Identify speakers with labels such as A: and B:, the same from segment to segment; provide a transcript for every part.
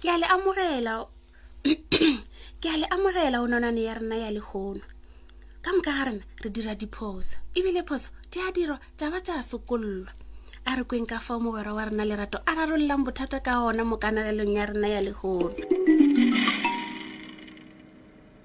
A: ke a le amogela ke a le amogela o nonane ya rena ya lehono ka moka ga rena re dira diphoso ebile phoso di a dirwa tša ba tša sokololwa a re kweng ka fao mogwera wa rena lerato a rarollang bothata ka ona mo kanalelong ya rena ya
B: lehono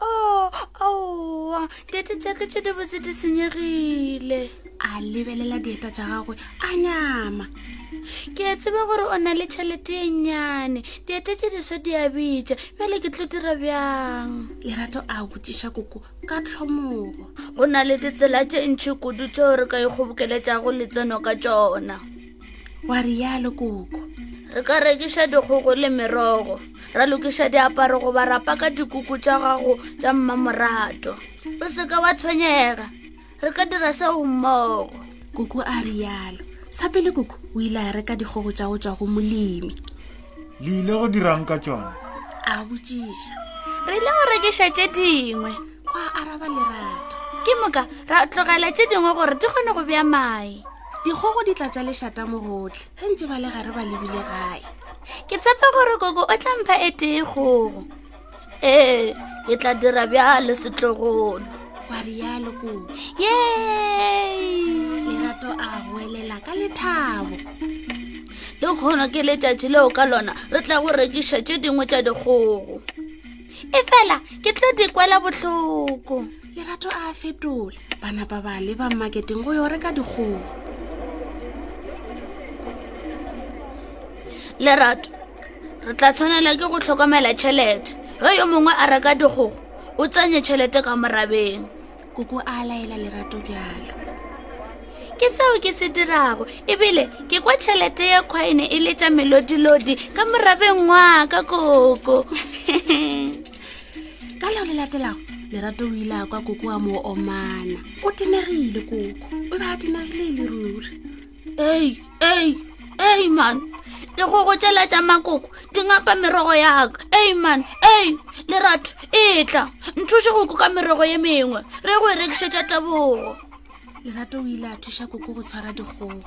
B: oh, aowa oh, dieta tsaka tše dibotse di senyegile
A: a lebelela dieta tša gagwe a nyama
B: ke a tseba gore o na le tšhelete e nnyane dieta tše diso di a bitša bjale ke tlo dira bjang
A: lerato a botšiša koko ka tlhomogo
B: go na le ditsela tše ntšhi kudu tseo re ka ikgobokeletšago letseno ka tšona
A: wa rialo koko
B: re ka rekiša dikgoko le merogo ra lokiša diaparo goba ra paka dikuku tša gago tša mmamorato o seka wa tshwenyega re ka dira seo mmogo
A: koko a rialo sa pele koko o ile a reka dikgogo tša go tswa go molemi
C: le ile go dirang ka tsone
A: a botšiša
B: re ile go rekiša tše dingwe
A: gwa araba lerato
B: ke moka ra tlogela tše dingwe gore di kgone go bja mae
A: dikgogo di tlatša lešata mo gotlhe ge ntse ba le gare ba lebile gae
B: ke tshepe gore koko o tla mpha e tee kgogo ee ke tla dira bjalo setlogolo
A: wa rialo koo
B: ye
A: lerato a goelela ka lethabo
B: le kgono ke letšatši leo ka lona re tla go rekiša tše dingwe tša dikgogo e fela ke tlo di kwela bohloko
A: lerato a fetola bana ba ba le ba maketeng go yo reka dikgogo
B: lerato re tla tshwanela ke go tlhokomela tšhelete ge yo mongwe a reka dikgogo o tsanye tšhelete ka morabeng
A: koko a laela lerato bjalo
B: ke seo ke se dirago ebile ke kwa tšhelete ya kgwaene e le tša melodilodi ka morabeng waka koko
A: ka leo le latelago lerato o ile a kwa koko wa mo omana o tenegile koko o be a tenegile e le ruri
B: ei ei ei man dikgogo tšela tša makoko di ngapa merogo yaka ei man ei lerato e tla nthuše koko ka merogo ye mengwe re go e rekišetša tabogo
A: lerato o ile a thuša koko go tshwara dikgogo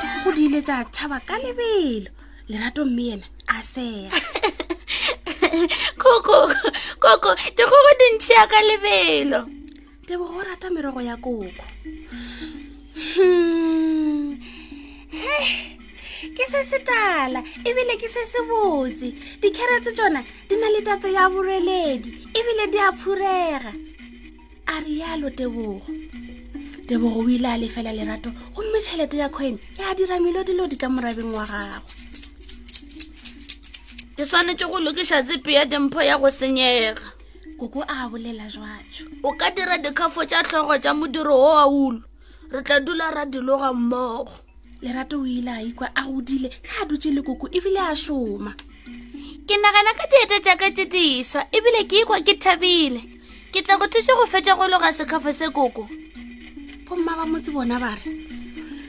A: dikgogo di ile tša tšhaba ka lebelo lerato mme yena a sega
B: koko koko dikgogo di ntšhea ka lebelo
A: tebogo o rata merogo ya koko hmm. ke se se tala ebile ke se se botse dikheretse tsona di na le tatse ya boreledi ebile di a phurega a rialo tebogo tebogo o ile a lefela lerato gomme tšhelete ya coin e a dira melo dilo di ka morabeng wa gago
B: ke swanetse go lokiša zepe ya dempho ya go senyega
A: koko a bolela jwatšo
B: o ka dira dikhafo tša tlhogo tša modiro o wa ulo re tla dula ra diloga mmogo
A: lerato o ile a ikwa a godile ge a dutse le koko ebile a šoma
B: ke nagana ka diete tša ka tše diswa ebile ke ikwa ke thabile ke tla go thuša go fetša go loga sekhafo se koko
A: bomma ba motse bona ba re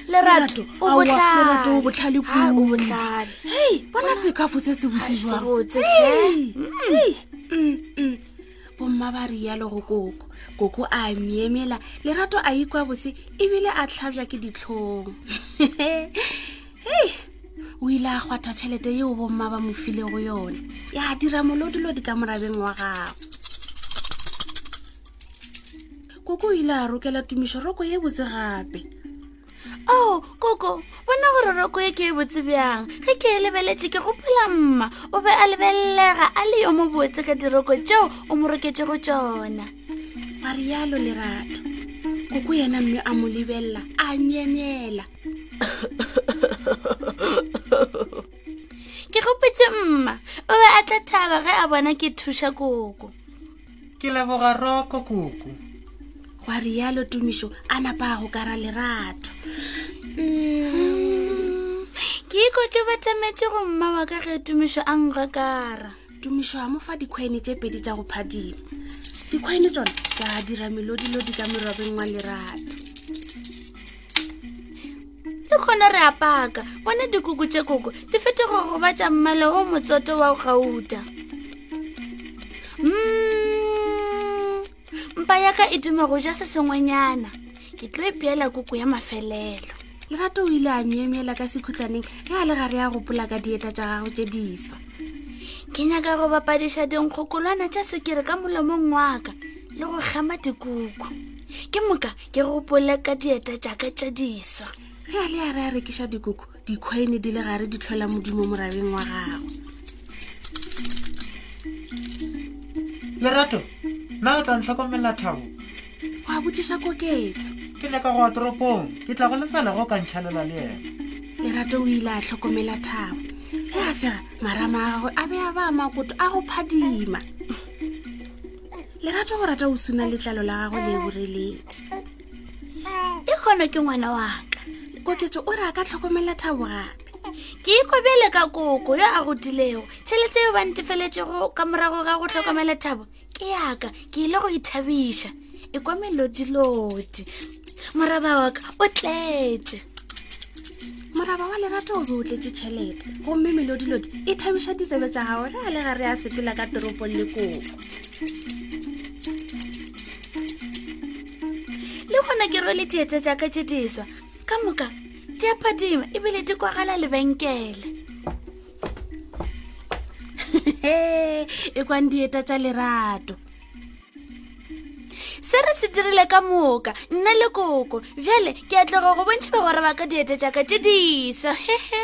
B: lerato o
A: botlhalerato o botlhale
B: kuobotlhale
A: hei bona sekafo se se botse jwangotse bomma ba rialo go koko koko a miemela lerato a ikwa botse ebile a tlhabja ke ditlhong hei o ile a kgwatha tšhelete yeo bomma ba mo file go yone ya dira molodilodi ka morabeng wa gago koko o ile a rokela tumišo roko ye botse gape o
B: oh, koko bona gore roko ye ke e botse bjang ge ke e lebeletše ke gopola mma o be a lebelelega a le yo mo botse ka diroko tšeo o mo roketše go tšona
A: ba rialo lerato koko yena mme a mo lebelela a myemyela
B: ke gopetse mma o be a tla thaba ge a bona ke thuša koko
C: ke leboga roko koko
A: gwa rialo tumišo a napa a go kara lerato
B: mm. ke iko ke batlametše go mma wa ka ge tumišo a nkga kara
A: tumišo a mo fa dikgwaene tše pedi tša go phadima dikgwaene tsona tsa dira melodilodi ka merwabeng wa lerato
B: le kgona re apaka bona dikoko tše koko di fete go goba tša mmala o motsoto wa go gauta mm, mpa ya ka e duma go ja se sengwenyana ke tlo e peela koko ya mafelelo
A: lerato o ile a myemyela ka sekhutlaneng ge a le ga re ya gopola ka dieta tša gago tše disa
B: ke nyaka go bapadiša dinkgokolwana tša sekere ka molomong waka le go kgama dikuku ke moka ke gopole ka dieta jaaka tša disa
A: ge a le a re a rekiša dikoko dikgwaene di le gare di tlhola modimo morabeng wa gago
C: lerato na o tla ntlhokomela thabo
A: go a botsiša koketso
C: ke leka go ya toropong ke tla go lefela go ka ntlhalela le ena
A: lerato o ile a tlhokomela thabo ge a sega marama a gagwe a be a ba makoto a go phadima lerato go rata go suna letlalo la gago le boreledi
B: e kgono ke ngwana waka
A: koketso o re a ka tlhokomela thabo gape
B: ke ikobele ka koko yo a godilego tšhelete yo ba ntefeletsego ka morago ga go tlhokomela thabo ke yaka ke ile go ithabiša e kwa melodilodi moraba waka o tletse
A: moraba wa lerato o be o tletse tšhelete gomme melodilodi e thabiša ditsebe tša gago ge a le gare a sepela ka toropong le koko
B: le gona ke rwele dietse jaaka tse diswa ka moka di a phadima ebile di kwagala lebenkele
A: e kwang dieta tša lerato
B: se re se dirile ka moka nna le koko bjale ke atlega go bontšha ba gore ba ka dieta tša ka tše diso hehe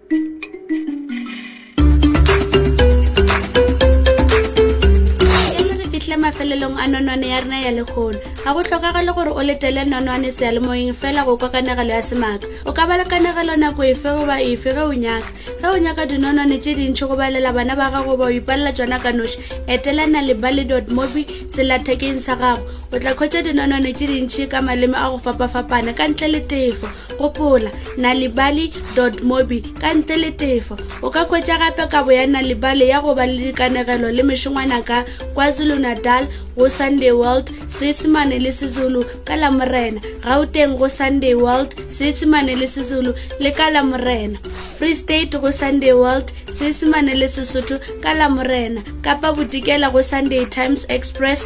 B: fihle mafelelong a nonwane ya rena ya lekgolo ga go tlhokagale gore o letele nonwane sealemoyeng fela go kwa kanegelo ya semaka o ka ba le kanegelo nako efe goba efe ge o nyaka ge o nyaka dinonwane tše dintšhi go balela bana ba gago ba o ipalela tsona ka noši etelana le bale dot mobi selathekeng sa gago o tla khwetsa dinonwane tše dintšhi ka maleme a go fapafapana ka ntle le tefo gopola nalibali mobi ka ntle le tefo o ka kgwetša gape kabo ya nalibali ya go ba le dikanegelo le mešongwana ka kwazulu-natal go sunday world seesemane le sezulu ka la morena gauteng go sunday world seesemane le sezulu le ka la morena free state go sunday world seesemane le sesotho ka la morena kapa bodikela go sunday times express